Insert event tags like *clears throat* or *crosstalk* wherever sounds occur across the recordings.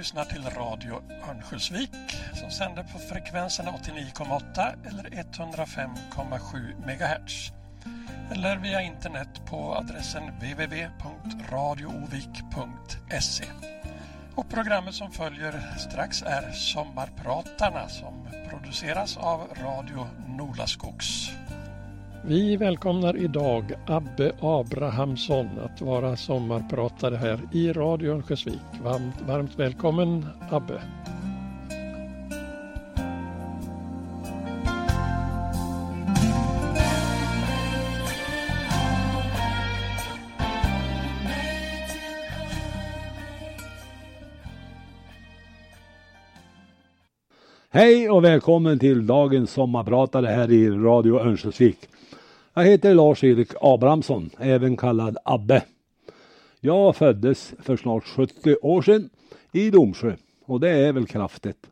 lyssnar till Radio Örnsköldsvik som sänder på frekvenserna 89,8 eller 105,7 MHz. Eller via internet på adressen www.radioovik.se. Och programmet som följer strax är Sommarpratarna som produceras av Radio Nolaskogs. Vi välkomnar idag Abbe Abrahamsson att vara sommarpratare här i Radio Örnsköldsvik. Varmt, varmt välkommen Abbe! Hej och välkommen till dagens sommarpratare här i Radio Örnsköldsvik. Jag heter Lars-Erik Abrahamsson, även kallad Abbe. Jag föddes för snart 70 år sedan i Domsjö och det är väl kraftigt.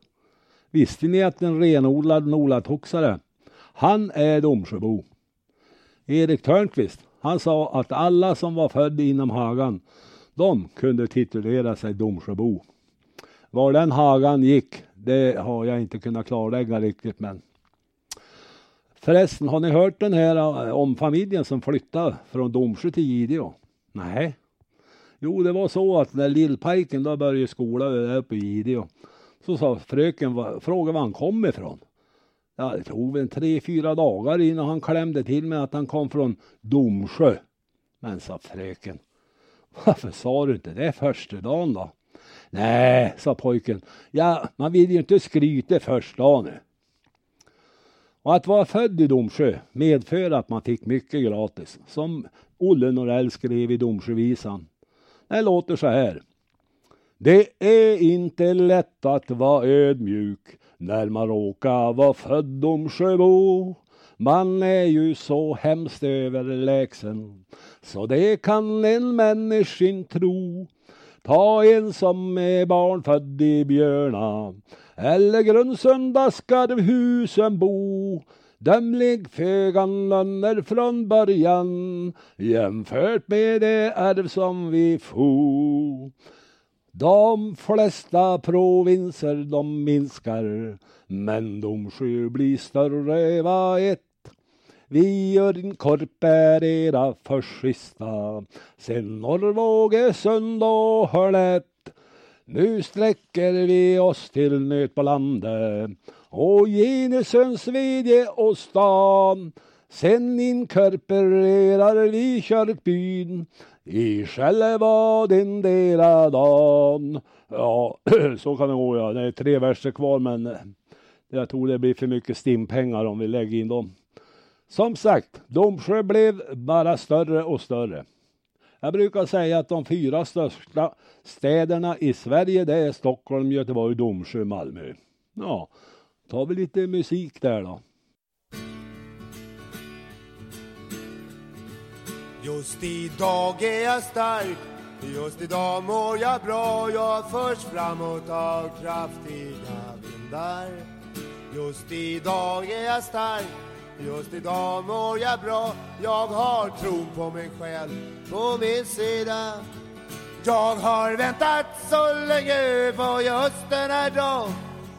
Visste ni att en renodlad nolatoxare, han är Domsjöbo. Erik Törnqvist, han sa att alla som var födda inom Hagan, de kunde titulera sig Domsjöbo. Var den Hagan gick, det har jag inte kunnat klarlägga riktigt men Förresten, har ni hört den här eh, om familjen som flyttade från Domsjö till Gideå? Nej. Jo, det var så att när lillpajken då började skola uppe i Gideå så sa fröken, frågade var han kom ifrån. Ja, det tog väl tre, fyra dagar innan han klämde till med att han kom från Domsjö. Men sa fröken, varför sa du inte det första dagen då? Nej, sa pojken, ja, man vill ju inte skryta första dagen. Och att vara född i Domsjö medför att man fick mycket gratis. Som Olle Norell skrev i Domsjövisan. Det låter så här. Det är inte lätt att vara ödmjuk när man råkar vara född Domsjöbo. Man är ju så hemskt överlägsen så det kan en människin tro. Ta en som är barn född i Björna eller Grundsunda skarvhusen bo. Dömlig fögan löner från början jämfört med det arv som vi få. De flesta provinser de minskar men de sju blir större var ett. Vi inkorporera era sista sen Norrvågesund och Hörnet. Nu sträcker vi oss till nöt på landet och Genesöns vedje och stan. Sen inkorporerar vi kyrkbyn i själva den dela dagen. Ja, *clears throat* så kan det gå ja. Det är tre verser kvar men jag tror det blir för mycket stimpengar om vi lägger in dem. Som sagt, Domsjö blev bara större och större. Jag brukar säga att de fyra största städerna i Sverige det är Stockholm, Göteborg, Domsjö, Malmö. Ja, tar vi lite musik där då. Just idag är jag stark, just idag mår jag bra Jag förs framåt av kraftiga vindar Just idag är jag stark Just idag mår jag bra. Jag har tron på mig själv på min sida. Jag har väntat så länge på just den här dagen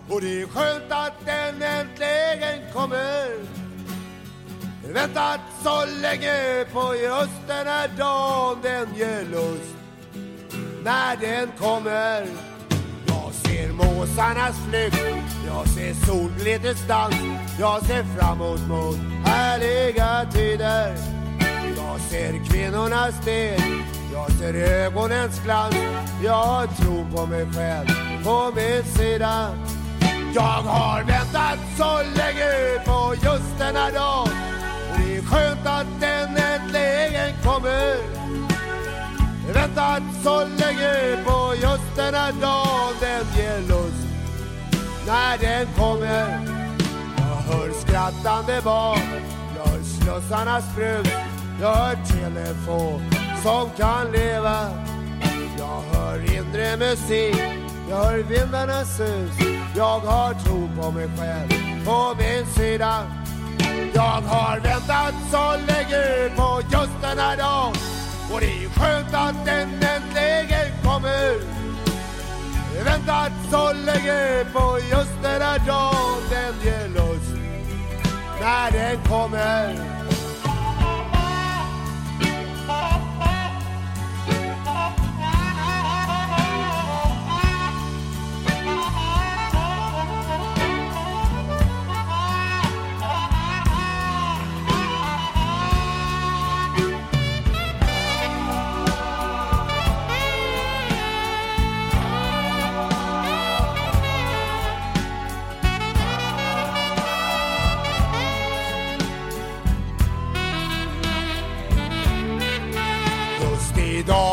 Och det är skönt att den äntligen kommer. Väntat så länge på just den här dagen Den ger lust när den kommer ser måsarnas flykt. Jag ser solglittrets dans Jag ser framåt mot härliga tider. Jag ser kvinnornas steg Jag ser ögonens glans. Jag tror på mig själv på min sida. Jag har väntat så länge på just denna dag. Och Det är skönt att den äntligen kommer. Väntat så länge på just den här dagen Den ger lust. När den kommer Jag hör skrattande barn. Jag hör slussarnas brus Jag hör telefon som kan leva. Jag hör inre musik Jag hör vindarnas sus. Jag har tro på mig själv på min sida. Jag har väntat så länge på just den här dagen och det är skönt att den äntligen kommer. Väntat så länge på just den här dagen Den ger lust när den kommer.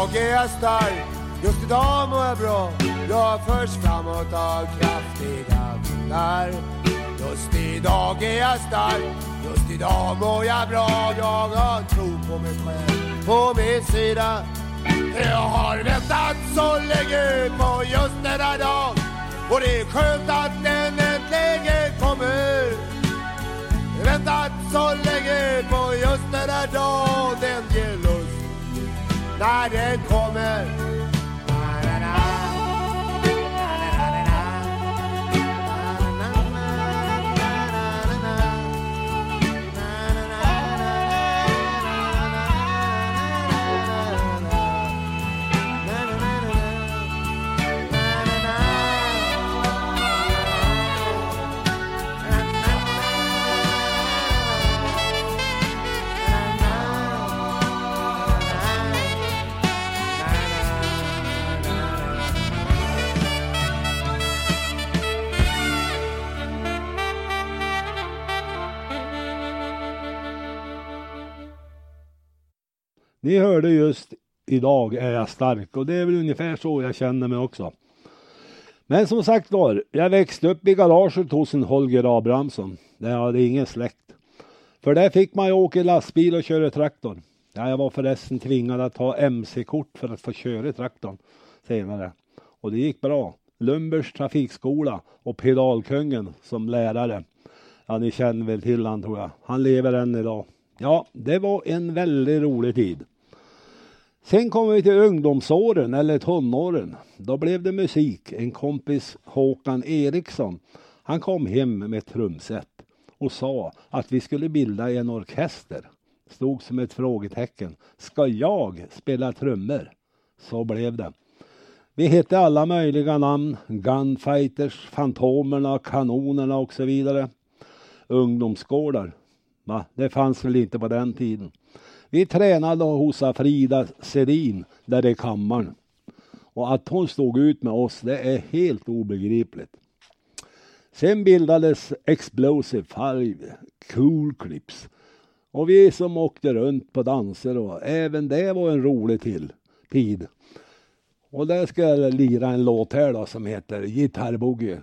Idag är jag stark, just idag mår jag bra. Jag förs framåt av kraftiga vindar. Just idag är jag stark, just idag mår jag bra. Jag har tro på mig själv, på min sida. Jag har väntat så länge på just denna dag. Och det är skönt att den äntligen kommer. Väntat så länge på just denna dag. Den ger när den kommer Ni hörde just idag är jag stark och det är väl ungefär så jag känner mig också. Men som sagt var, jag växte upp i garaget hos en Holger Abrahamsson. Där jag hade ingen släkt. För där fick man ju åka lastbil och köra traktor. Ja, jag var förresten tvingad att ha mc-kort för att få köra traktorn senare. Och det gick bra. Lumbers trafikskola och pedalkungen som lärare. Ja, ni känner väl till han tror jag. Han lever än idag. Ja, det var en väldigt rolig tid. Sen kommer vi till ungdomsåren eller tonåren. Då blev det musik. En kompis, Håkan Eriksson, han kom hem med ett trumset och sa att vi skulle bilda en orkester. Stod som ett frågetecken. Ska jag spela trummor? Så blev det. Vi hette alla möjliga namn. Gunfighters, Fantomerna, Kanonerna och så vidare. Ungdomsgårdar. Va? Det fanns väl inte på den tiden. Vi tränade hos Frida Sedin där i kammaren. Och att hon stod ut med oss, det är helt obegripligt. Sen bildades Explosive Five, Cool Clips. Och vi som åkte runt på danser och även det var en rolig till, tid. Och där ska jag lira en låt här då som heter Gitarrboogie.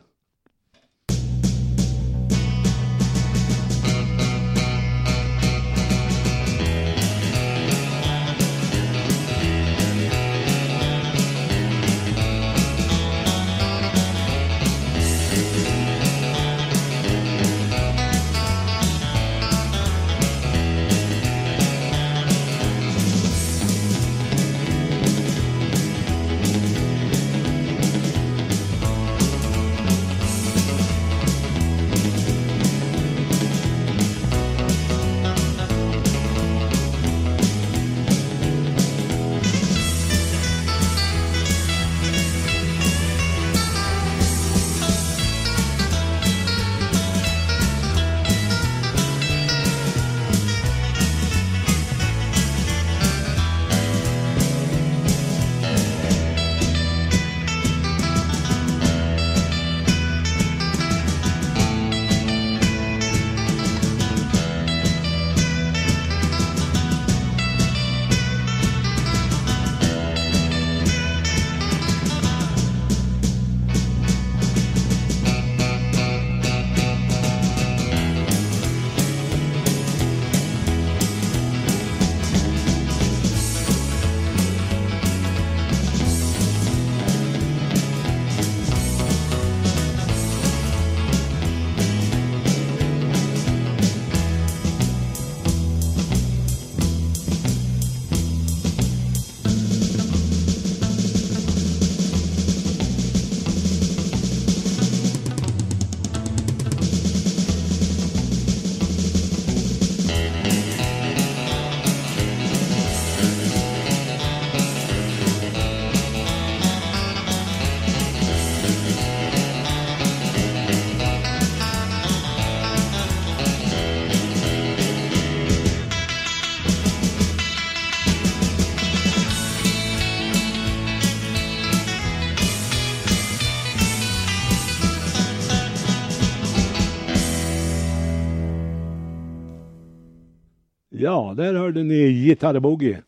Ja, där hörde ni Gitarrboogie.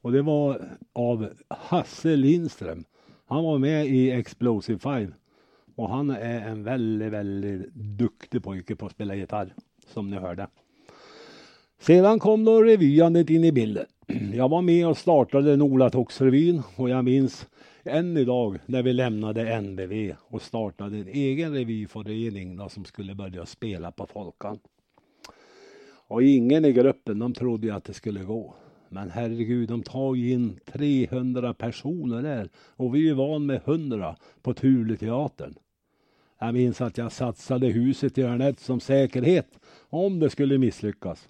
Och det var av Hasse Lindström. Han var med i Explosive Five. Och han är en väldigt, väldigt duktig pojke på att spela gitarr. Som ni hörde. Sedan kom då revyandet in i bilden. *clears throat* Jag var med och startade Nolatoxrevyn och jag minns än idag när vi lämnade NBV och startade en egen revyförening som skulle börja spela på Folkan. Och ingen i gruppen de trodde ju att det skulle gå. Men herregud, de tar ju in 300 personer där och vi är ju van med 100 på Tuleteatern. Jag minns att jag satsade huset i Örnett som säkerhet om det skulle misslyckas.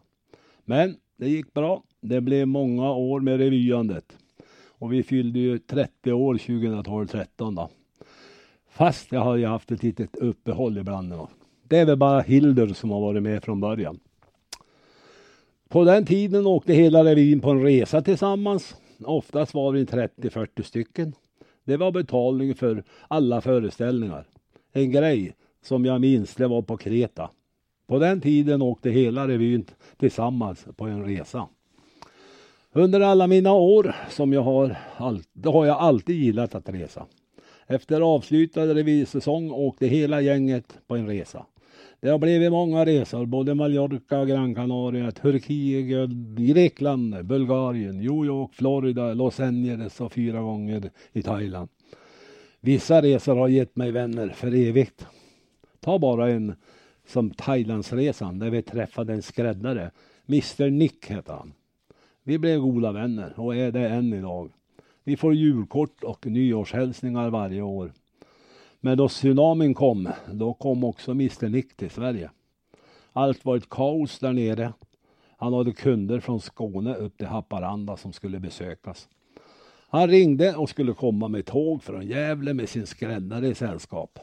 Men det gick bra. Det blev många år med revyandet. Och vi fyllde ju 30 år 2012-13 då. Fast jag har ju haft ett litet uppehåll ibland. Då. Det är väl bara Hildur som har varit med från början. På den tiden åkte hela revyn på en resa tillsammans. Oftast var vi 30-40 stycken. Det var betalning för alla föreställningar. En grej som jag minns, det var på Kreta. På den tiden åkte hela revyn tillsammans på en resa. Under alla mina år som jag har, då har jag alltid gillat att resa. Efter avslutad revysäsong åkte hela gänget på en resa. Det har blivit många resor, både Mallorca, Gran Canaria, Turkiet, Grekland, Bulgarien, New York, Florida, Los Angeles och fyra gånger i Thailand. Vissa resor har gett mig vänner för evigt. Ta bara en som Thailandsresan där vi träffade en skräddare. Mr Nick hette han. Vi blev goda vänner och är det än idag. Vi får julkort och nyårshälsningar varje år. Men då tsunamin kom, då kom också Mr Nick till Sverige. Allt var ett kaos där nere. Han hade kunder från Skåne upp till Haparanda som skulle besökas. Han ringde och skulle komma med tåg från Gävle med sin skräddare i sällskap.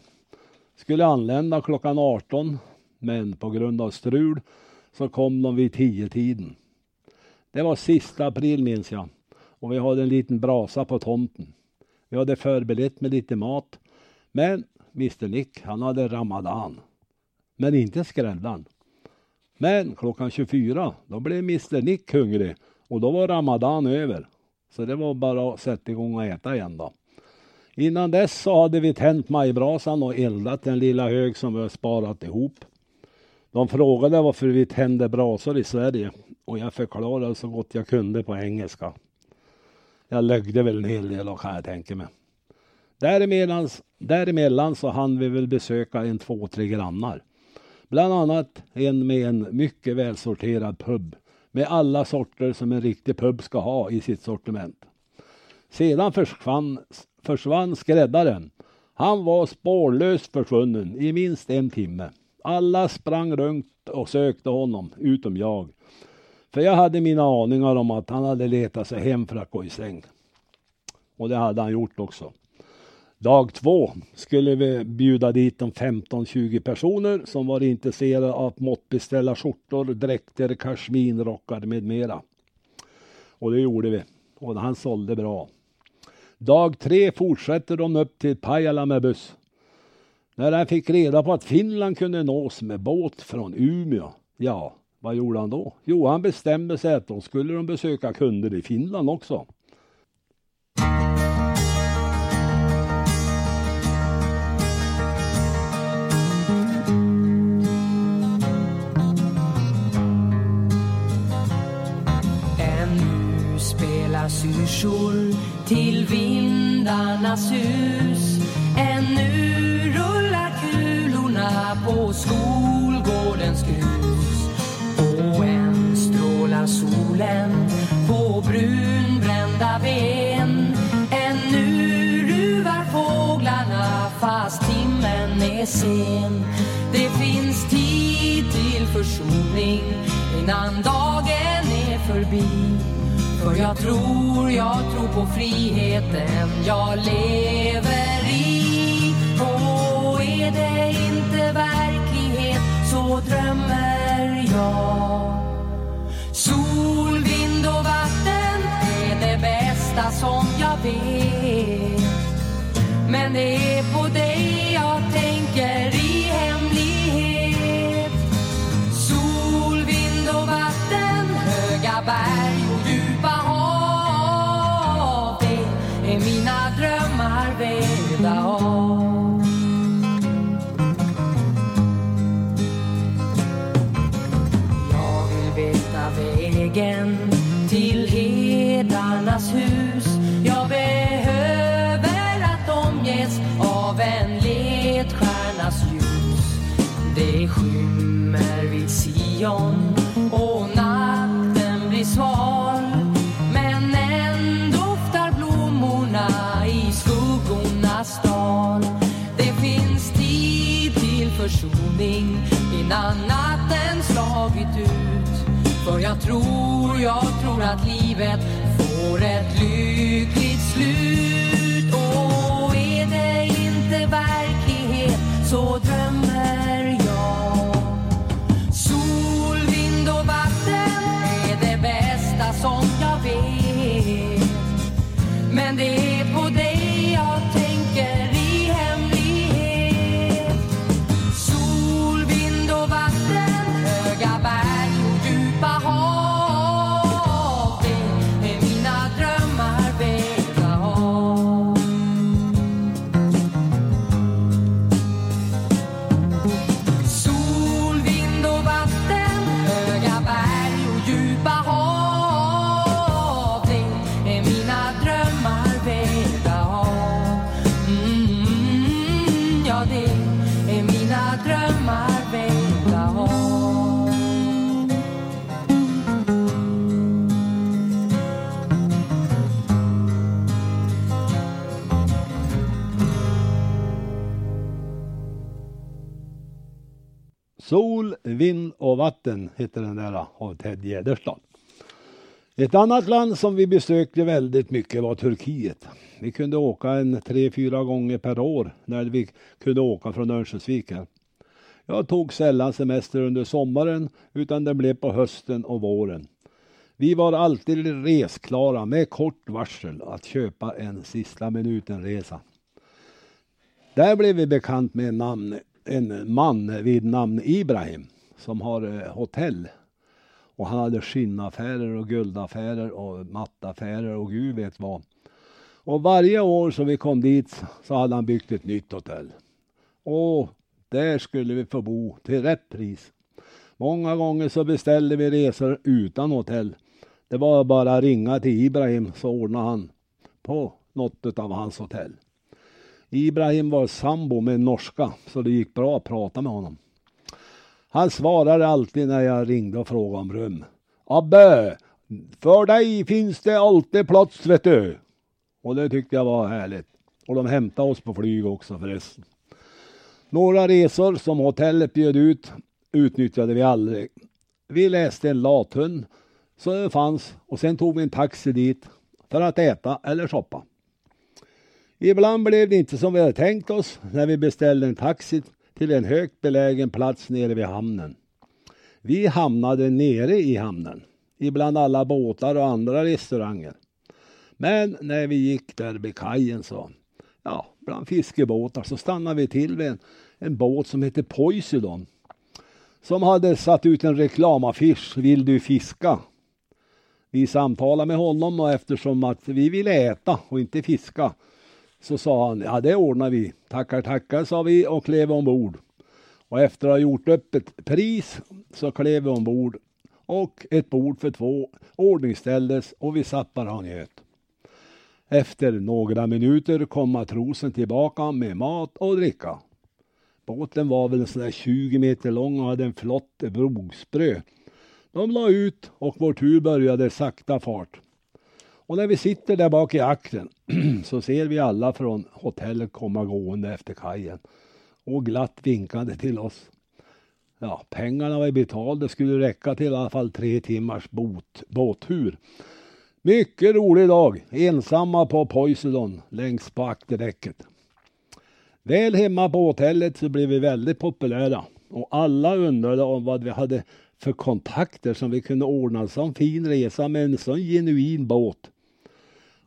Skulle anlända klockan 18 men på grund av strul så kom de vid 10-tiden. Det var sista april minns jag och vi hade en liten brasa på tomten. Vi hade förberett med lite mat men Mr Nick han hade ramadan. Men inte skräddaren. Men klockan 24 då blev Mr Nick hungrig och då var ramadan över. Så det var bara att sätta igång och äta igen då. Innan dess så hade vi tänt majbrasan och eldat den lilla hög som vi har sparat ihop. De frågade varför vi tände brasor i Sverige och jag förklarade så gott jag kunde på engelska. Jag lögde väl en hel del kan jag tänka mig. Däremellan, däremellan så hann vi väl besöka en två, tre grannar. Bland annat en med en mycket välsorterad pub med alla sorter som en riktig pub ska ha i sitt sortiment. Sedan försvann, försvann skräddaren. Han var spårlöst försvunnen i minst en timme. Alla sprang runt och sökte honom, utom jag. För jag hade mina aningar om att han hade letat sig hem för att gå i säng. Och det hade han gjort också. Dag två skulle vi bjuda dit de 15-20 personer som var intresserade av att måttbeställa skjortor, dräkter, kashminrockar med mera. Och det gjorde vi. Och han sålde bra. Dag tre fortsätter de upp till Pajala med buss. När han fick reda på att Finland kunde nås med båt från Umeå, ja, vad gjorde han då? Jo, han bestämde sig att då skulle de besöka kunder i Finland också. Människor till vindarnas hus. Ännu på skolgårdens grus. Och än strålar solen på brunbrända ben. Ännu ruvar fåglarna fast timmen är sen. Det finns tid till försoning innan dagen är förbi för jag tror, jag tror på friheten. Jag lever i. Och är det inte verklighet. Så drömmer jag. Sol, vind och vatten är det bästa som jag vet. Men det är på lejon och natten blir sval. Men än doftar blommorna i skuggornas dal Det finns tid till försoning. Innan natten slagit ut. För jag tror, jag tror att livet får ett lyckligt slut. Och är det inte verklighet så dröm natten heter den där av Ted Gärdestad. Ett annat land som vi besökte väldigt mycket var Turkiet. Vi kunde åka en tre, fyra gånger per år när vi kunde åka från Örnsköldsvik. här. Jag tog sällan semester under sommaren utan det blev på hösten och våren. Vi var alltid resklara med kort varsel att köpa en sista minuten-resa. Där blev vi bekant med en, namn, en man vid namn Ibrahim som har eh, hotell. Och han hade skinnaffärer och guldaffärer och mattaffärer och gud vet vad. Och varje år som vi kom dit så hade han byggt ett nytt hotell. Och där skulle vi få bo till rätt pris. Många gånger så beställde vi resor utan hotell. Det var bara att ringa till Ibrahim så ordnade han på något av hans hotell. Ibrahim var sambo med en norska så det gick bra att prata med honom. Han svarade alltid när jag ringde och frågade om rum. Abbe, för dig finns det alltid plats vet du. Och det tyckte jag var härligt. Och de hämtade oss på flyg också förresten. Några resor som hotellet bjöd ut utnyttjade vi aldrig. Vi läste en lathund så det fanns och sen tog vi en taxi dit för att äta eller shoppa. Ibland blev det inte som vi hade tänkt oss när vi beställde en taxi till en högt belägen plats nere vid hamnen. Vi hamnade nere i hamnen, ibland alla båtar och andra restauranger. Men när vi gick där vid kajen så, ja, bland fiskebåtar så stannade vi till vid en, en båt som hette Poseidon. Som hade satt ut en reklamaffisch, vill du fiska? Vi samtalade med honom och eftersom att vi ville äta och inte fiska så sa han, ja det ordnar vi. Tackar, tackar sa vi och klev ombord. Och efter att ha gjort upp ett pris så klev vi ombord och ett bord för två ordningställdes och vi satt bara och njöt. Efter några minuter kom matrosen tillbaka med mat och dricka. Båten var väl sådär 20 meter lång och hade en flott brogsprö. De la ut och vår tur började sakta fart. Och när vi sitter där bak i akten *clears throat* så ser vi alla från hotellet komma gående efter kajen och glatt vinkande till oss. Ja, pengarna var betalda, det skulle räcka till i alla fall tre timmars bot, båttur. Mycket rolig dag, ensamma på Poseidon längst på akterdäcket. Väl hemma på hotellet så blev vi väldigt populära och alla undrade om vad vi hade för kontakter som vi kunde ordna en sån fin resa med en sån genuin båt.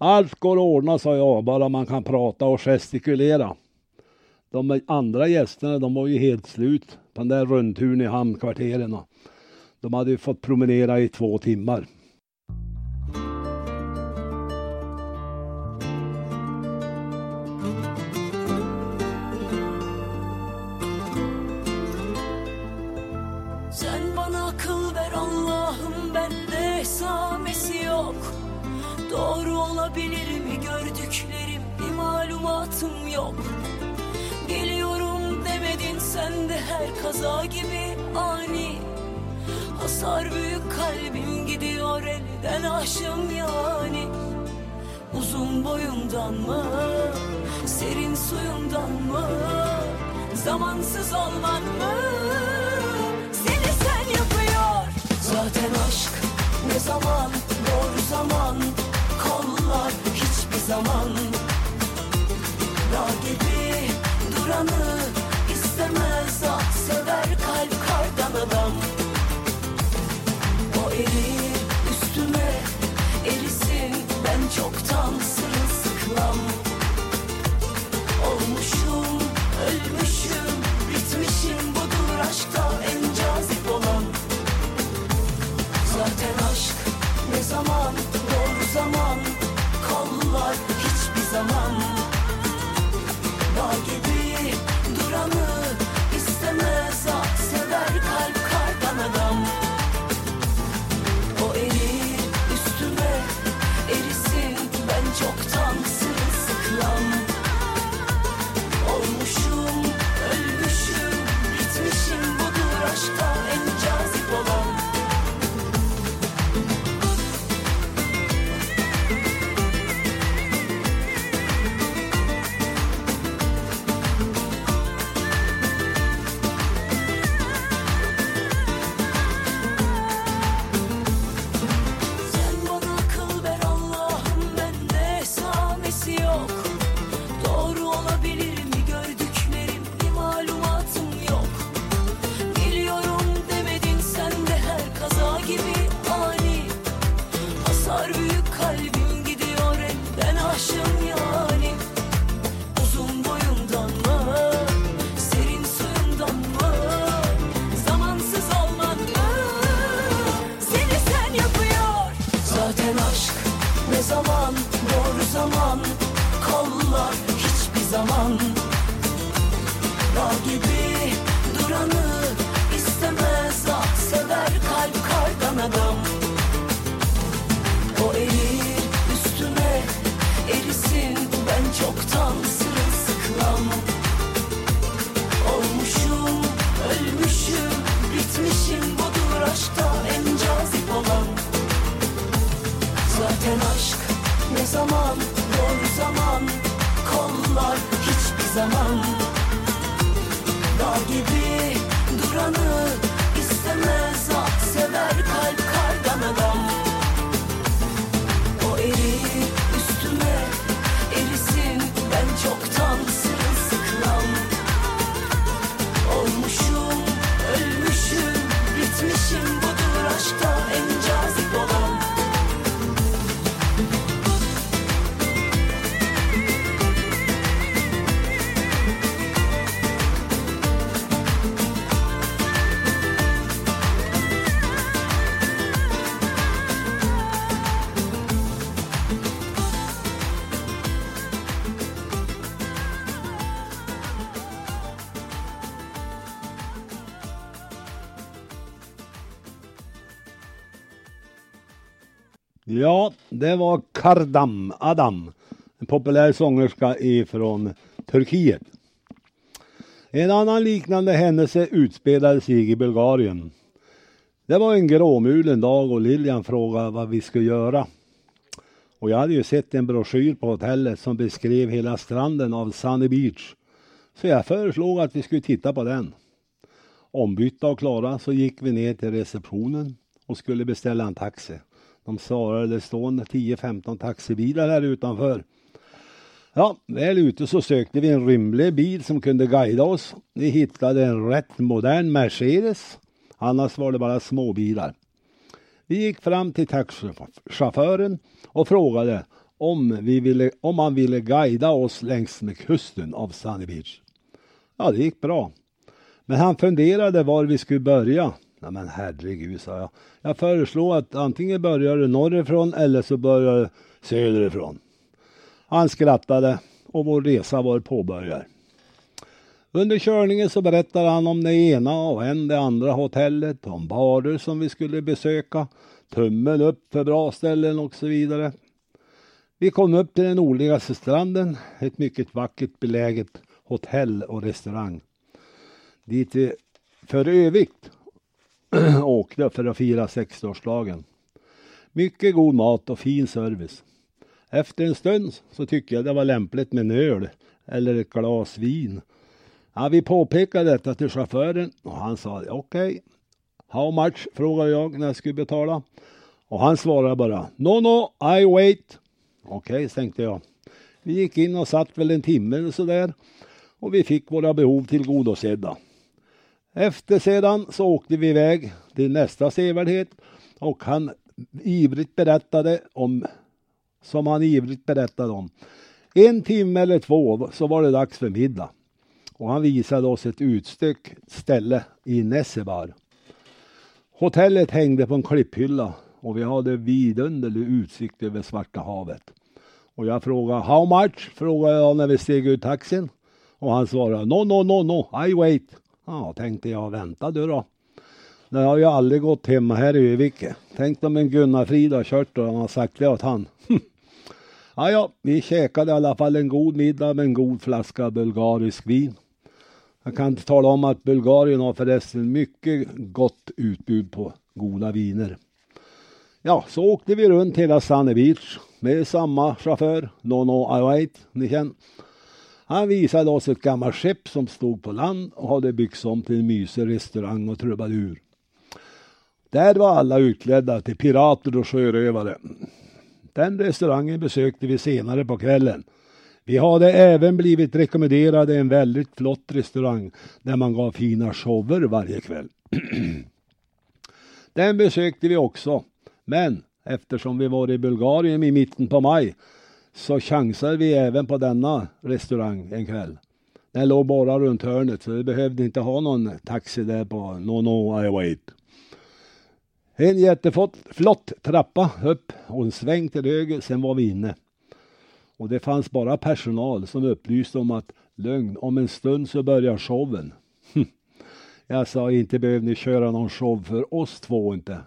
Allt går att ordna, sa jag, bara man kan prata och gestikulera. De andra gästerna, de var ju helt slut på den där rundturen i hamnkvarteren. De hade ju fått promenera i två timmar. Kaza gibi ani. Hasar büyük kalbim gidiyor elden aşım yani. Uzun boyundan mı Serin suyundan mı Zamansız olman mı? Seni sen yapıyor. Zaten aşk ne zaman Doğru zaman Kollar hiçbir zaman. Dağ gibi duranı istemez at sever kalp kardan adam O erir üstüme erisin ben çoktan sırılsıklam. Olmuşum ölmüşüm bitmişim budur aşkta en cazip olan. Zaten aşk ne zaman doğru zaman kollar hiçbir zaman Ja, det var Kardam Adam, en populär sångerska ifrån Turkiet. En annan liknande händelse utspelade sig i Bulgarien. Det var en gråmulen dag och Lilian frågade vad vi skulle göra. Och jag hade ju sett en broschyr på hotellet som beskrev hela stranden av Sunny Beach. Så jag föreslog att vi skulle titta på den. Ombytta och klara så gick vi ner till receptionen och skulle beställa en taxi. De svarade det står 10-15 taxibilar här utanför. Ja, väl ute så sökte vi en rymlig bil som kunde guida oss. Vi hittade en rätt modern Mercedes. Annars var det bara småbilar. Vi gick fram till taxichauffören och frågade om, vi ville, om han ville guida oss längs med kusten av Sunny Beach. Ja, det gick bra. Men han funderade var vi skulle börja. Nej men herregud, sa jag. Jag föreslår att antingen börjar du norrifrån eller så börjar du söderifrån. Han skrattade och vår resa var påbörjad. Under körningen så berättade han om det ena och än det andra hotellet, om barer som vi skulle besöka, tummen upp för bra ställen och så vidare. Vi kom upp till den nordligaste stranden, ett mycket vackert beläget hotell och restaurang. Dit vi för övrigt *clears throat* åkte för att fira 60-årsdagen. Mycket god mat och fin service. Efter en stund så tyckte jag det var lämpligt med en öl eller ett glas vin. Ja, vi påpekade detta till chauffören och han sa okej. Okay. How much? frågade jag när jag skulle betala. Och han svarade bara No, no, I wait. Okej, okay, tänkte jag. Vi gick in och satt väl en timme eller sådär och vi fick våra behov tillgodosedda. Efter sedan så åkte vi iväg till nästa sevärdhet och han ivrigt berättade om, som han ivrigt berättade om. En timme eller två så var det dags för middag och han visade oss ett utstyck ställe i Nessebar. Hotellet hängde på en klipphylla och vi hade vidunderlig utsikt över Svarta havet. Och jag frågade how much? frågade jag när vi steg ur taxin. Och han svarade no, no, no, no, I wait. Ja, tänkte jag, vänta du då. Det har ju aldrig gått hemma här i Övike. Tänk om en Gunnar Frid har kört och han har sagt det åt han. *laughs* ja, ja, vi käkade i alla fall en god middag med en god flaska bulgarisk vin. Jag kan inte tala om att Bulgarien har förresten mycket gott utbud på goda viner. Ja, så åkte vi runt hela Sunny Beach med samma chaufför, Nono Await, ni känner. Han visade oss ett gammalt skepp som stod på land och hade byggts om till en mysig restaurang och trubadur. Där var alla utklädda till pirater och sjörövare. Den restaurangen besökte vi senare på kvällen. Vi hade även blivit rekommenderade en väldigt flott restaurang där man gav fina shower varje kväll. *clears throat* Den besökte vi också, men eftersom vi var i Bulgarien i mitten på maj så chansade vi även på denna restaurang en kväll. Den låg bara runt hörnet så vi behövde inte ha någon taxi där på No No I Wait. En jätteflott trappa upp och en sväng till höger, sen var vi inne. Och det fanns bara personal som upplyste om att lugn, om en stund så börjar showen. *laughs* Jag sa inte behöver ni köra någon show för oss två inte.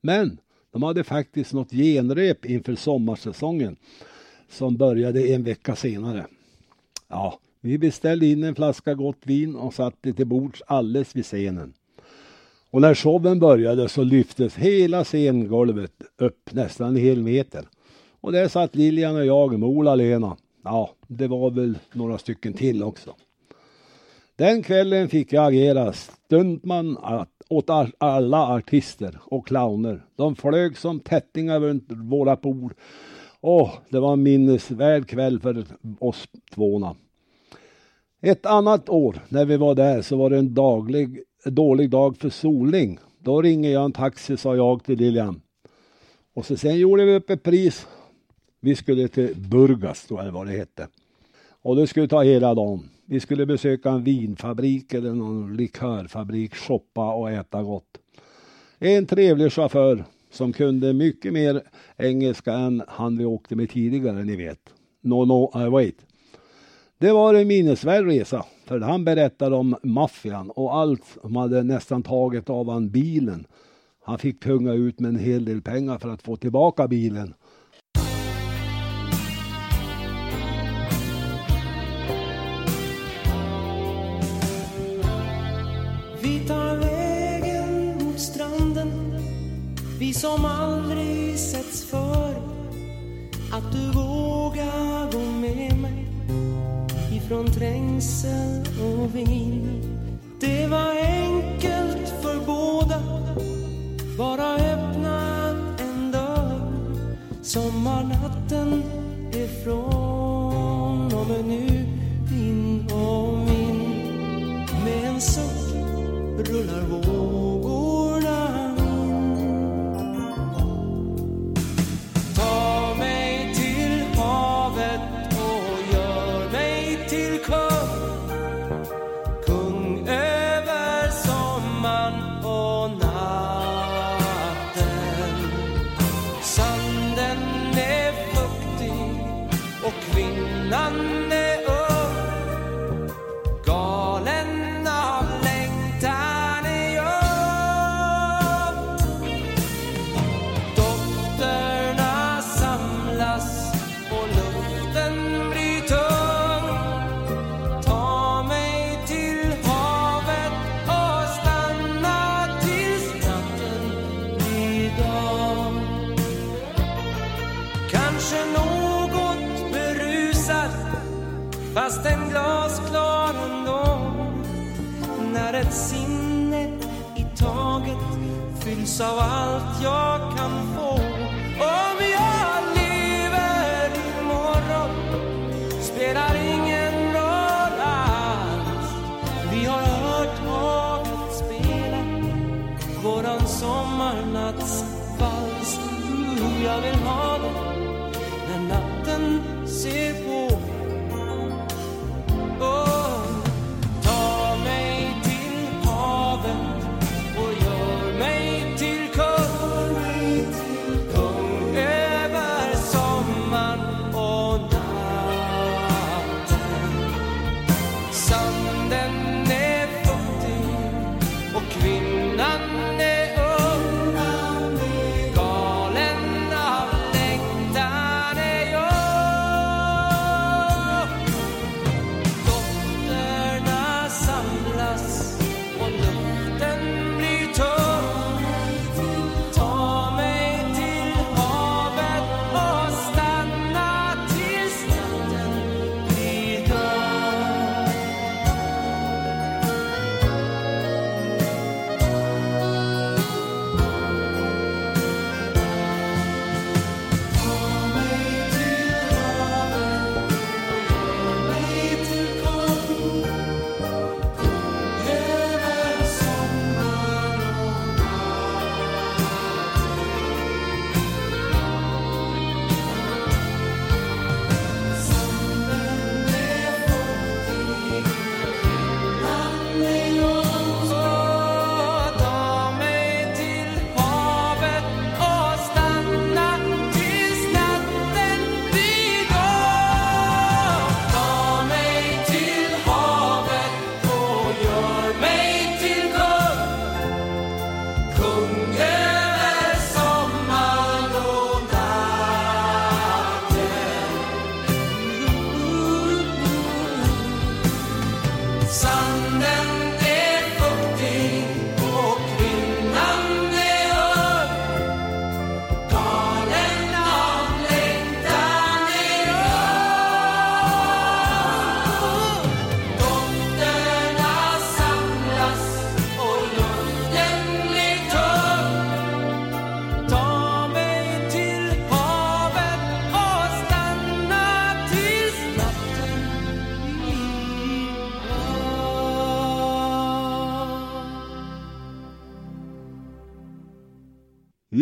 Men de hade faktiskt något genrep inför sommarsäsongen som började en vecka senare. Ja, vi beställde in en flaska gott vin och satte till bords alldeles vid scenen. Och när showen började så lyftes hela scengolvet upp nästan en hel meter. Och där satt Lilian och jag, med Ola-Lena. Ja, det var väl några stycken till också. Den kvällen fick jag agera stuntman åt alla artister och clowner. De flög som tättingar runt våra bord. Åh, det var en minnesvärd kväll för oss tvåna. Ett annat år när vi var där så var det en daglig, dålig dag för solning. Då ringer jag en taxi sa jag till Lilian. Och så sen gjorde vi upp ett pris. Vi skulle till Burgas då eller vad det hette. Och det skulle ta hela dagen. Vi skulle besöka en vinfabrik eller någon likörfabrik, shoppa och äta gott. En trevlig chaufför som kunde mycket mer engelska än han vi åkte med tidigare, ni vet. No, no, I wait. Det var en minnesvärd resa, för han berättade om maffian och allt som hade nästan tagit av han bilen. Han fick punga ut med en hel del pengar för att få tillbaka bilen som aldrig setts för Att du vågar gå med mig ifrån trängsel och vind. Det var enkelt för båda. Bara öppna en dörr. Sommarnatten är från och med nu din och min. Med en suck rullar vår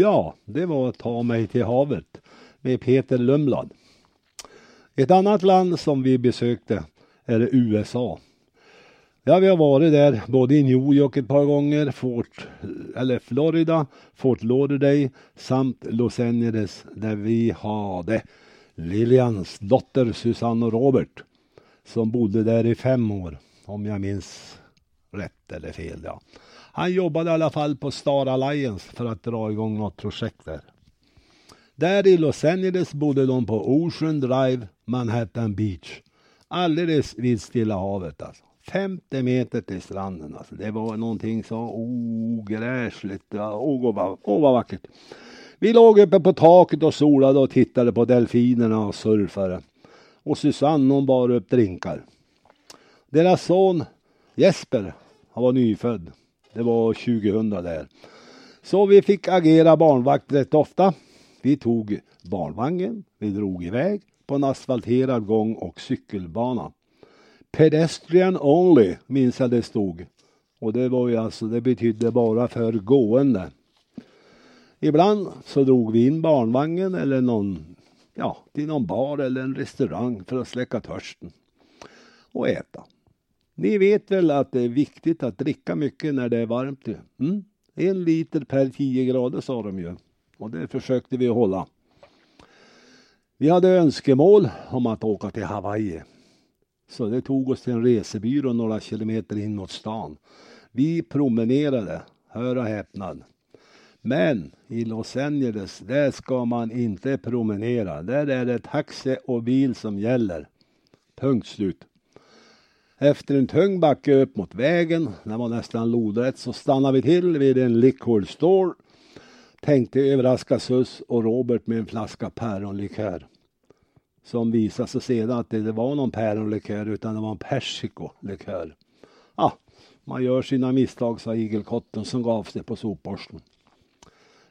Ja, det var Ta mig till havet med Peter Lumlad. Ett annat land som vi besökte är USA. Ja, vi har varit där både i New York ett par gånger, Fort, eller Florida, Fort Lauderdale samt Los Angeles där vi hade Lilians dotter Susanne och Robert som bodde där i fem år, om jag minns rätt eller fel. Ja. Han jobbade i alla fall på Star Alliance för att dra igång något projekt där. Där i Los Angeles bodde de på Ocean Drive, Manhattan Beach. Alldeles vid Stilla havet alltså. 50 meter till stranden alltså. Det var någonting så ogräsligt. Åh, Åh vad, oh, vad vackert. Vi låg uppe på taket och solade och tittade på delfinerna och surfare. Och Susanne hon bar upp drinkar. Deras son Jesper, han var nyfödd. Det var 2000 där. Så vi fick agera barnvakt rätt ofta. Vi tog barnvagnen, vi drog iväg på en asfalterad gång och cykelbana. Pedestrian only, minns jag det stod. Och det var ju alltså, det betydde bara för gående. Ibland så drog vi in barnvagnen eller någon, ja, till någon bar eller en restaurang för att släcka törsten. Och äta. Ni vet väl att det är viktigt att dricka mycket när det är varmt? Mm? En liter per 10 grader sa de ju. Och det försökte vi hålla. Vi hade önskemål om att åka till Hawaii. Så det tog oss till en resebyrå några kilometer in mot stan. Vi promenerade, hör och häpnad. Men i Los Angeles, där ska man inte promenera. Där är det taxi och bil som gäller. Punkt slut. Efter en tung backe upp mot vägen, den var nästan lodrätt, så stannade vi till vid en liquor store. Tänkte överraska Sus och Robert med en flaska päronlikör. Som visade sig sedan att det inte var någon päronlikör utan det var en persikolikör. Ah, Man gör sina misstag, sa igelkotten som gav sig på sopborsten.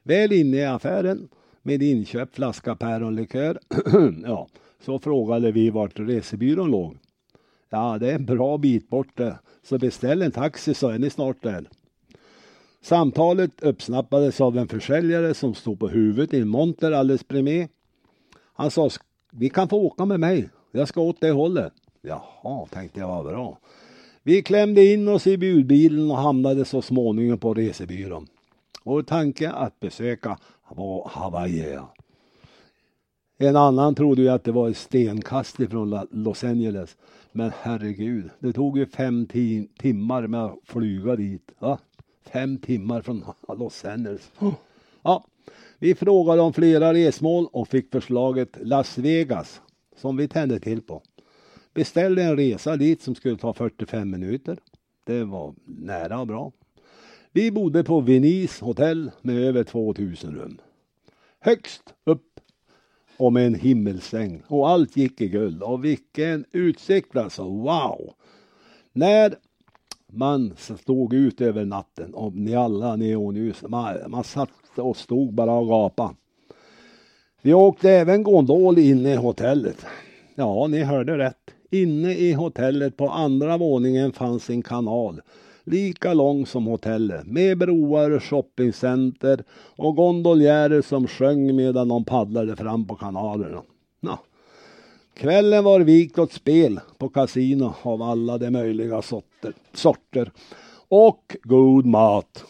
Väl inne i affären med inköpt flaska päronlikör, *clears throat* ja, så frågade vi vart resebyrån låg. Ja, det är en bra bit bort det, så beställ en taxi så är ni snart där. Samtalet uppsnappades av en försäljare som stod på huvudet i en monter alldeles bredvid. Han sa, vi kan få åka med mig, jag ska åt det hållet. Jaha, tänkte jag, vad bra. Vi klämde in oss i budbilen och hamnade så småningom på resebyrån. Vår tanke att besöka var Hawaii. En annan trodde ju att det var ett stenkast ifrån Los Angeles. Men herregud, det tog ju fem timmar med att flyga dit. Va? Fem timmar från *laughs* Los Angeles. Ja, vi frågade om flera resmål och fick förslaget Las Vegas som vi tände till på. Beställde en resa dit som skulle ta 45 minuter. Det var nära och bra. Vi bodde på Venice hotell med över 2000 rum. Högst upp och med en himmelsäng och allt gick i guld och vilken utsikt alltså, wow! När man stod ut över natten och ni alla neonljus, man, man satt och stod bara och gapade. Vi åkte även gondol inne i hotellet. Ja, ni hörde rätt. Inne i hotellet på andra våningen fanns en kanal lika lång som hotellet med broar, shoppingcenter och gondoljärer som sjöng medan de paddlade fram på kanalerna. Ja. Kvällen var vikt åt spel på kasino av alla de möjliga sorter, sorter och god mat.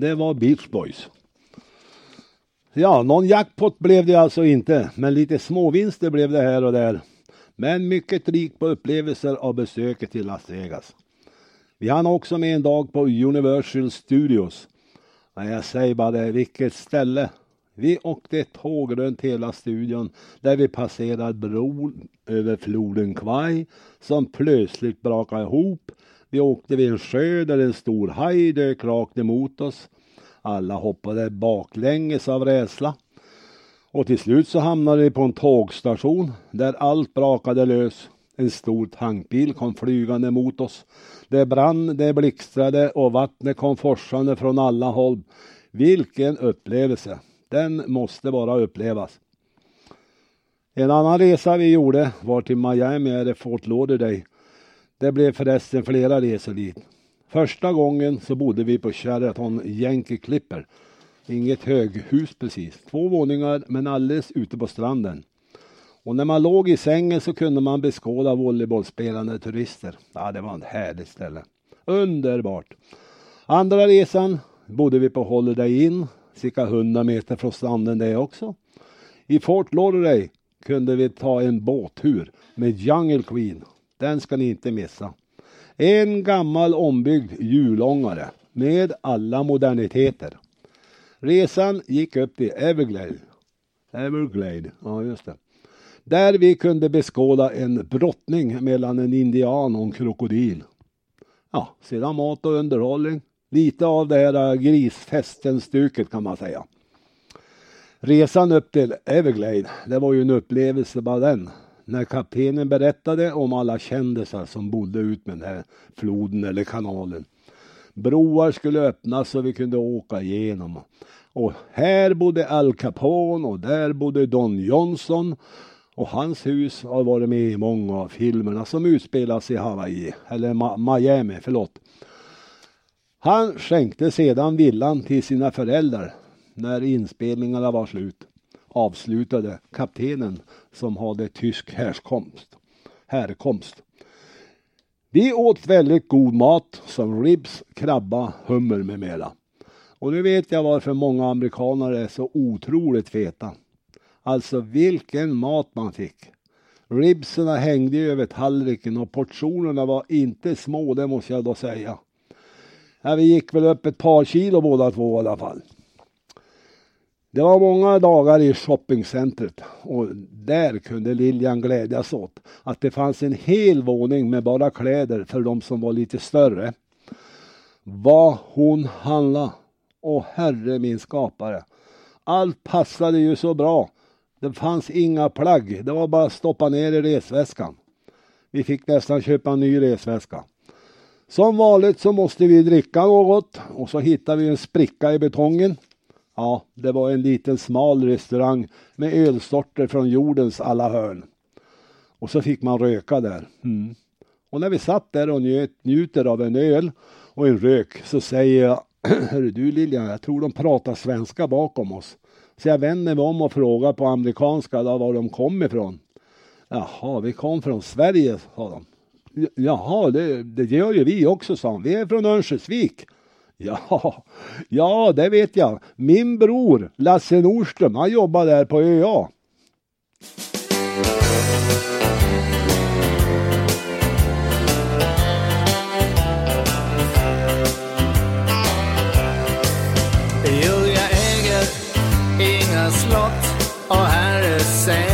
Det var Beach Boys. Ja, någon jackpot blev det alltså inte, men lite småvinster blev det här och där. Men mycket rikt på upplevelser av besöket till Las Vegas. Vi hann också med en dag på Universal Studios. Men jag säger bara det, vilket ställe. Vi åkte tåg runt hela studion där vi passerade bron över floden Kwai som plötsligt brakade ihop vi åkte vid en sjö där en stor haj dök rakt emot oss. Alla hoppade baklänges av rädsla. Och till slut så hamnade vi på en tågstation där allt brakade lös. En stor tankbil kom flygande mot oss. Det brann, det blixtrade och vattnet kom forsande från alla håll. Vilken upplevelse! Den måste bara upplevas. En annan resa vi gjorde var till Miami eller Fort Lauderdale. Det blev förresten flera resor dit. Första gången så bodde vi på Sheraton Yankee Clipper. Inget höghus precis. Två våningar men alldeles ute på stranden. Och när man låg i sängen så kunde man beskåda volleybollspelande turister. Ja, det var ett härligt ställe. Underbart. Andra resan bodde vi på Holiday Inn, cirka 100 meter från stranden det också. I Fort Lauderdale kunde vi ta en båttur med Jungle Queen. Den ska ni inte missa. En gammal ombyggd hjulångare med alla moderniteter. Resan gick upp till Everglade. Everglade, ja just det. Där vi kunde beskåda en brottning mellan en indian och en krokodil. Ja, sedan mat och underhållning. Lite av det här grisfesten-stuket kan man säga. Resan upp till Everglade, det var ju en upplevelse bara den. När kaptenen berättade om alla kändisar som bodde ut med den här floden eller kanalen. Broar skulle öppnas så vi kunde åka igenom. Och här bodde Al Capone och där bodde Don Johnson. Och hans hus har varit med i många av filmerna som utspelas i Hawaii, eller Ma Miami, förlåt. Han skänkte sedan villan till sina föräldrar när inspelningarna var slut. Avslutade kaptenen som hade tysk härkomst. härkomst. Vi åt väldigt god mat som ribs, krabba, hummer med mera. Och nu vet jag varför många amerikaner är så otroligt feta. Alltså vilken mat man fick. Ribsen hängde över tallriken och portionerna var inte små, det måste jag då säga. Ja, vi gick väl upp ett par kilo båda två i alla fall. Det var många dagar i shoppingcentret och där kunde Lilian glädjas åt att det fanns en hel våning med bara kläder för de som var lite större. Vad hon handlade! Åh herre min skapare! Allt passade ju så bra. Det fanns inga plagg. Det var bara att stoppa ner i resväskan. Vi fick nästan köpa en ny resväska. Som vanligt så måste vi dricka något och så hittade vi en spricka i betongen. Ja, det var en liten smal restaurang med ölsorter från jordens alla hörn. Och så fick man röka där. Mm. Och när vi satt där och njöt, njuter av en öl och en rök så säger jag *clears throat* Hörru du Lilian, jag tror de pratar svenska bakom oss. Så jag vänder mig om och frågar på amerikanska då, var de kom ifrån. Jaha, vi kom från Sverige, sa de. Jaha, det, det gör ju vi också, sa han. Vi är från Örnsköldsvik. Ja, ja, det vet jag. Min bror Lasse Nordström, han jobbar där på ÖA. Jo, jag äger inga slott och herresäten. Och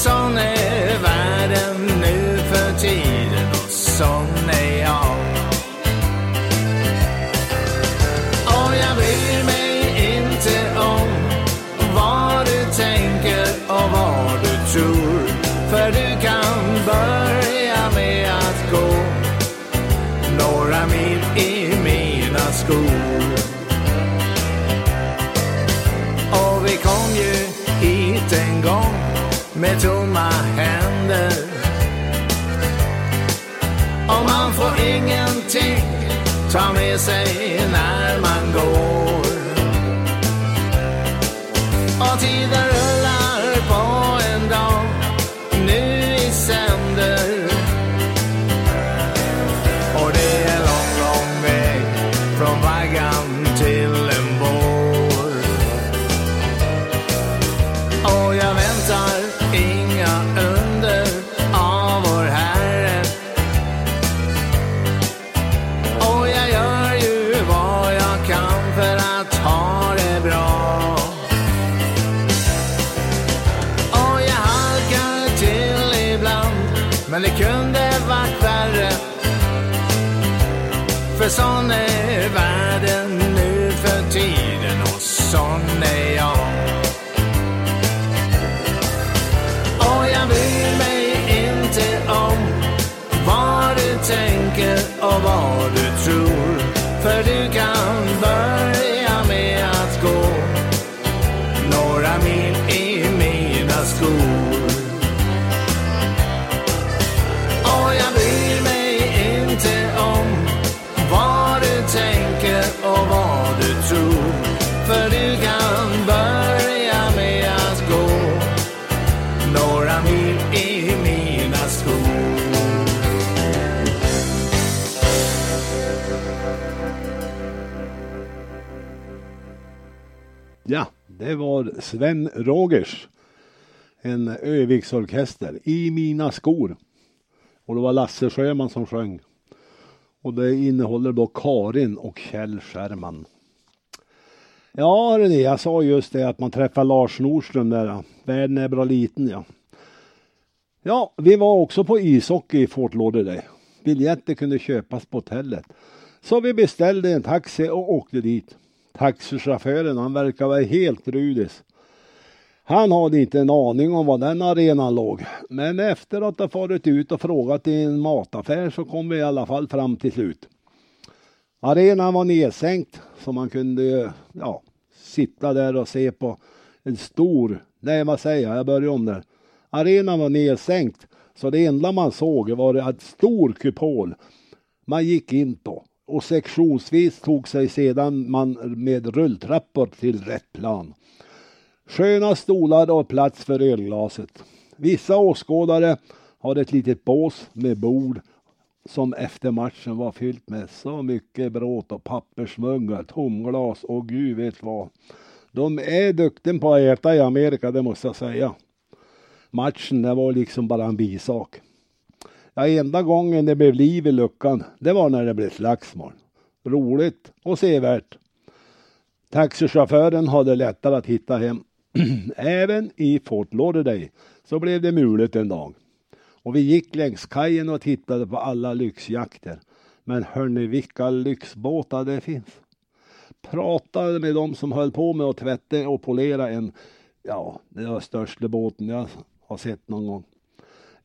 För sån med tomma händer. Och man får ingenting ta med sig när man går. Och tiden mycket och vad du tror. För du kan börja det var Sven Rogers. En Öviksorkester. I mina skor. Och det var Lasse Sjöman som sjöng. Och det innehåller då Karin och Kjell Scherman. Ja, René. Jag sa just det att man träffar Lars Nordström där. Världen är bra liten ja. Ja, vi var också på ishockey i Fort Lauderdale. Biljetter kunde köpas på hotellet. Så vi beställde en taxi och åkte dit. Taxichauffören, han verkar vara helt rudis. Han hade inte en aning om var den arenan låg. Men efter att ha farit ut och frågat i en mataffär så kom vi i alla fall fram till slut. Arenan var nedsänkt så man kunde ja, sitta där och se på en stor, nej vad säger jag, jag börjar om där. Arenan var nedsänkt så det enda man såg var en stor kupol man gick in på och sektionsvis tog sig sedan man med rulltrappor till rätt plan. Sköna stolar och plats för ölglaset. Vissa åskådare hade ett litet bås med bord som efter matchen var fyllt med så mycket bråt och pappersmuggar, tomglas och gud vet vad. De är duktiga på att äta i Amerika, det måste jag säga. Matchen, det var liksom bara en bisak. Ja, enda gången det blev liv i luckan, det var när det blev slagsmål. Roligt och sevärt. Taxichauffören hade lättare att hitta hem. *clears throat* Även i Fort Lauderdale så blev det mulet en dag. Och vi gick längs kajen och tittade på alla lyxjakter. Men hörni, vilka lyxbåtar det finns. Pratade med dem som höll på med att tvätta och polera en, ja, det var största båten jag har sett någon gång.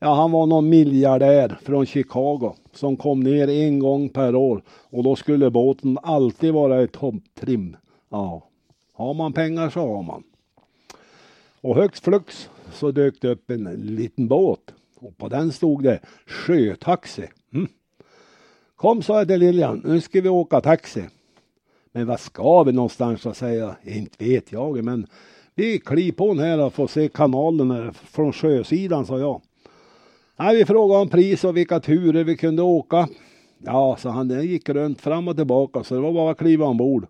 Ja, han var någon miljardär från Chicago som kom ner en gång per år och då skulle båten alltid vara i topptrim. Ja, har man pengar så har man. Och högst flux så dök det upp en liten båt och på den stod det sjötaxi. Mm. Kom sa jag till Lilian, nu ska vi åka taxi. Men vad ska vi någonstans så säger jag, inte vet jag men vi kliver på den här och får se kanalen från sjösidan sa jag. Nej, vi frågade om pris och vilka turer vi kunde åka. Ja, så han den gick runt fram och tillbaka så det var bara att kliva ombord.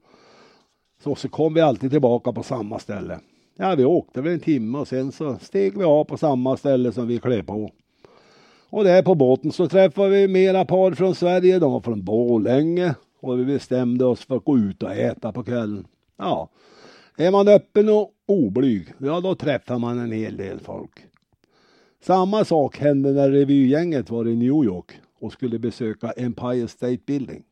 Så, så kom vi alltid tillbaka på samma ställe. Ja, vi åkte väl en timme och sen så steg vi av på samma ställe som vi klev på. Och där på båten så träffade vi mera par från Sverige. De var från Borlänge och vi bestämde oss för att gå ut och äta på kvällen. Ja, är man öppen och oblyg, ja då träffar man en hel del folk. Samma sak hände när revygänget var i New York och skulle besöka Empire State Building.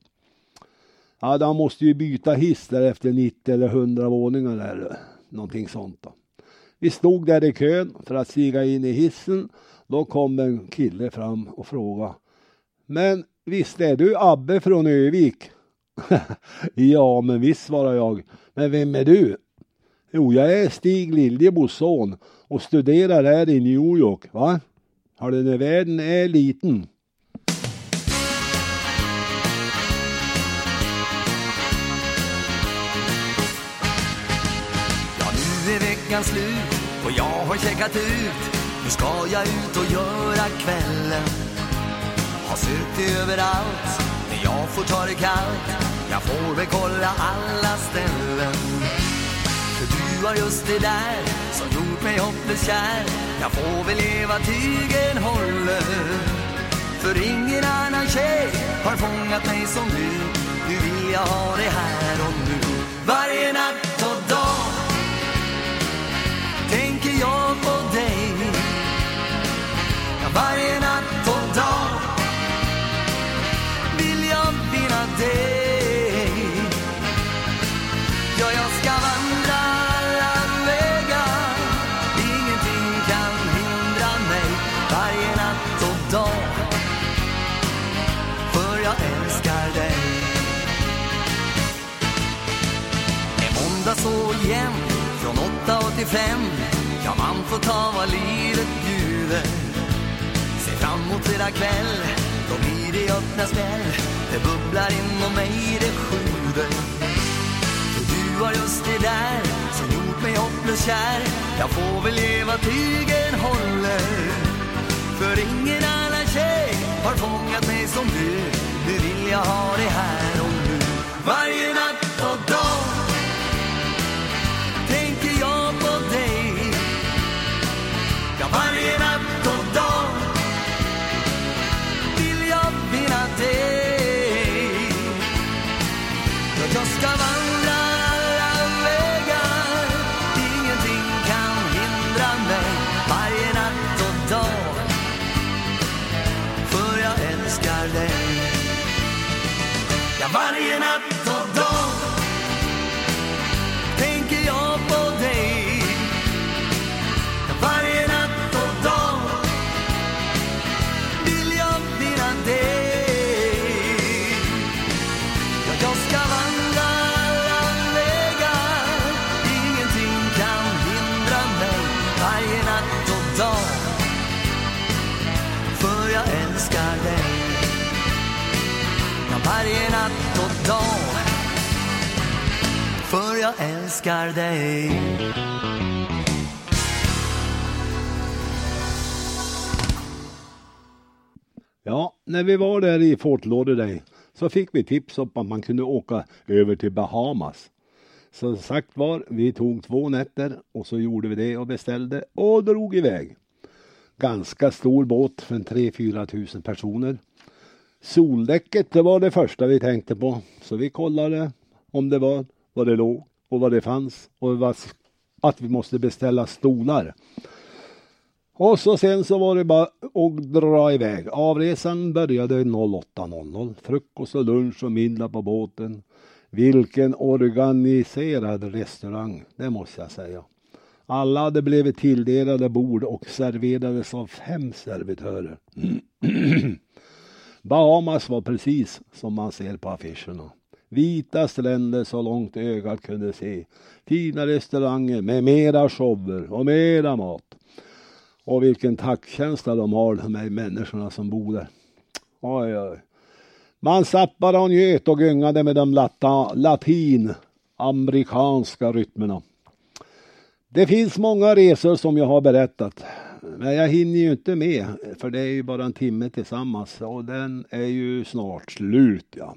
Ja, de måste ju byta hiss där efter 90 eller 100 våningar eller någonting sånt. Då. Vi stod där i kön för att stiga in i hissen. Då kom en kille fram och frågade. Men visst är du Abbe från Övik? *laughs* ja, men visst svarade jag. Men vem är du? Jo, jag är Stig Liljebos son och studerar här i New York. Va? Har du när världen är liten? Ja, nu är veckan slut och jag har checkat ut. Nu ska jag ut och göra kvällen. Har sökt överallt, men jag får ta det kallt. Jag får väl kolla alla ställen. Du har just det där som gjort mig hopplöst kär. Jag får väl leva tygen håller. För ingen annan tjej har fångat mig som du. Nu vill jag ha det här och nu. Varje natt 45 Ja, man får ta vad livet bjuder. Se fram emot fredag kväll. Då blir det öppna spel. Det bubblar inom mig, det sjuder. För du var just det där Som gjort mig hopplöst kär. Jag får väl ge vad tygen håller. För ingen annan tjej Har fångat mig som du. Nu vill jag ha det här och nu. Varje natt och dag. Ja, varje natt jag älskar dig Ja, när vi var där i Fort Lauderdale så fick vi tips om att man kunde åka över till Bahamas. Så sagt var, vi tog två nätter och så gjorde vi det och beställde och drog iväg. Ganska stor båt för 3-4 tusen personer. Soldäcket det var det första vi tänkte på, så vi kollade om det var, vad det låg och vad det fanns och vad, att vi måste beställa stolar. Och så sen så var det bara att dra iväg. Avresan började 08.00. Frukost och lunch och middag på båten. Vilken organiserad restaurang, det måste jag säga. Alla hade blivit tilldelade bord och serverades av fem servitörer. *clears throat* Bahamas var precis som man ser på affischerna. Vita stränder så långt ögat kunde se. Fina restauranger med mera shower och mera mat. Och vilken tackkänsla de har, de här människorna som bor där. Oj, oj. Man satt bara och njöt och gungade med de lata, latinamerikanska rytmerna. Det finns många resor som jag har berättat. Men jag hinner ju inte med, för det är ju bara en timme tillsammans och den är ju snart slut. Ja.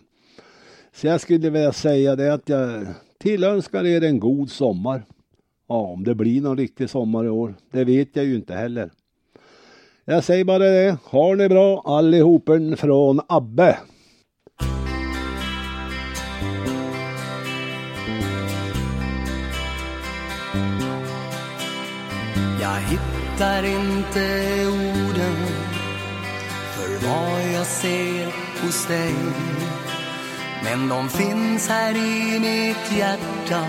Så jag skulle vilja säga det att jag tillönskar er en god sommar. Ja, om det blir någon riktig sommar i år, det vet jag ju inte heller. Jag säger bara det, har ni bra allihopen från Abbe. Jag hittar inte orden för vad jag ser hos dig men de finns här i mitt hjärta.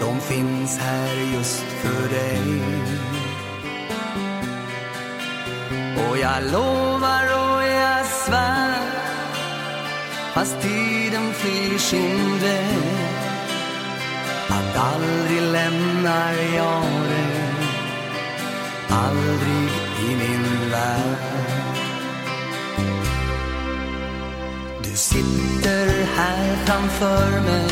De finns här just för dig. Och jag lovar och jag svär Fast tiden flyr sin väg att aldrig lämnar jag dig. Aldrig i min värld. Du sitter här framför mig.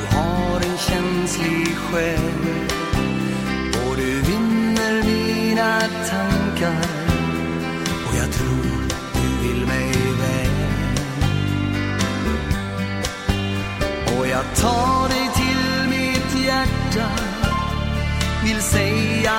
Du har en känslig själ. Och du vinner mina tankar. Och jag tror du vill mig väl. Och jag tar dig till mitt hjärta. Vill säga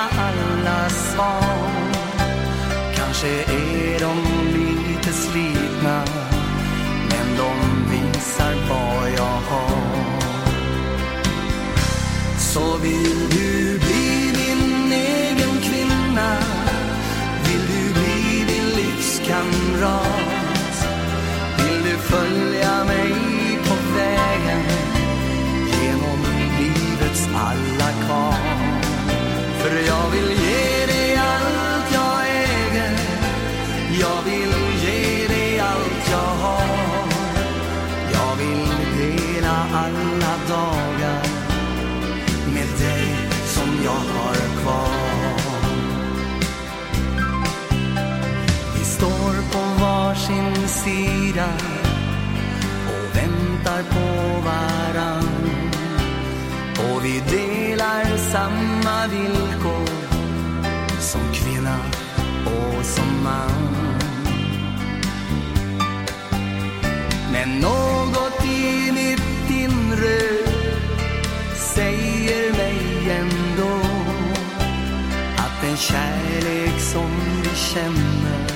känner.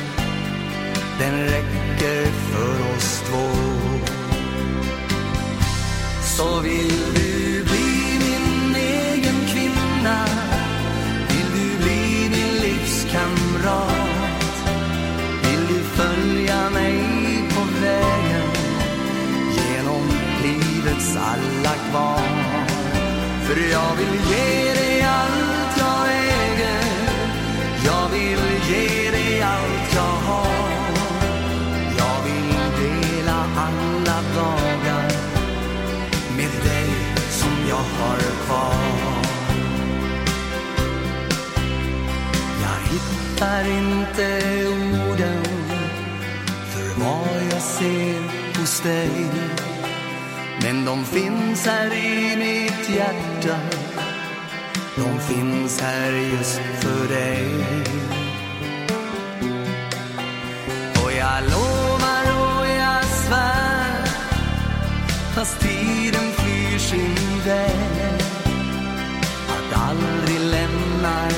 Den räcker för oss två. Så vill du bli min egen kvinna. Vill du bli min livskamrat. Vill du följa mig på vägen Genom livets alla kvar För jag vill ge dig dagar med dig som jag har kvar. Jag hittar inte orden för vad jag ser hos dig Men de finns här i mitt hjärta. De finns här just för dig. Fast tiden flyr sin väg. Att aldrig lämnar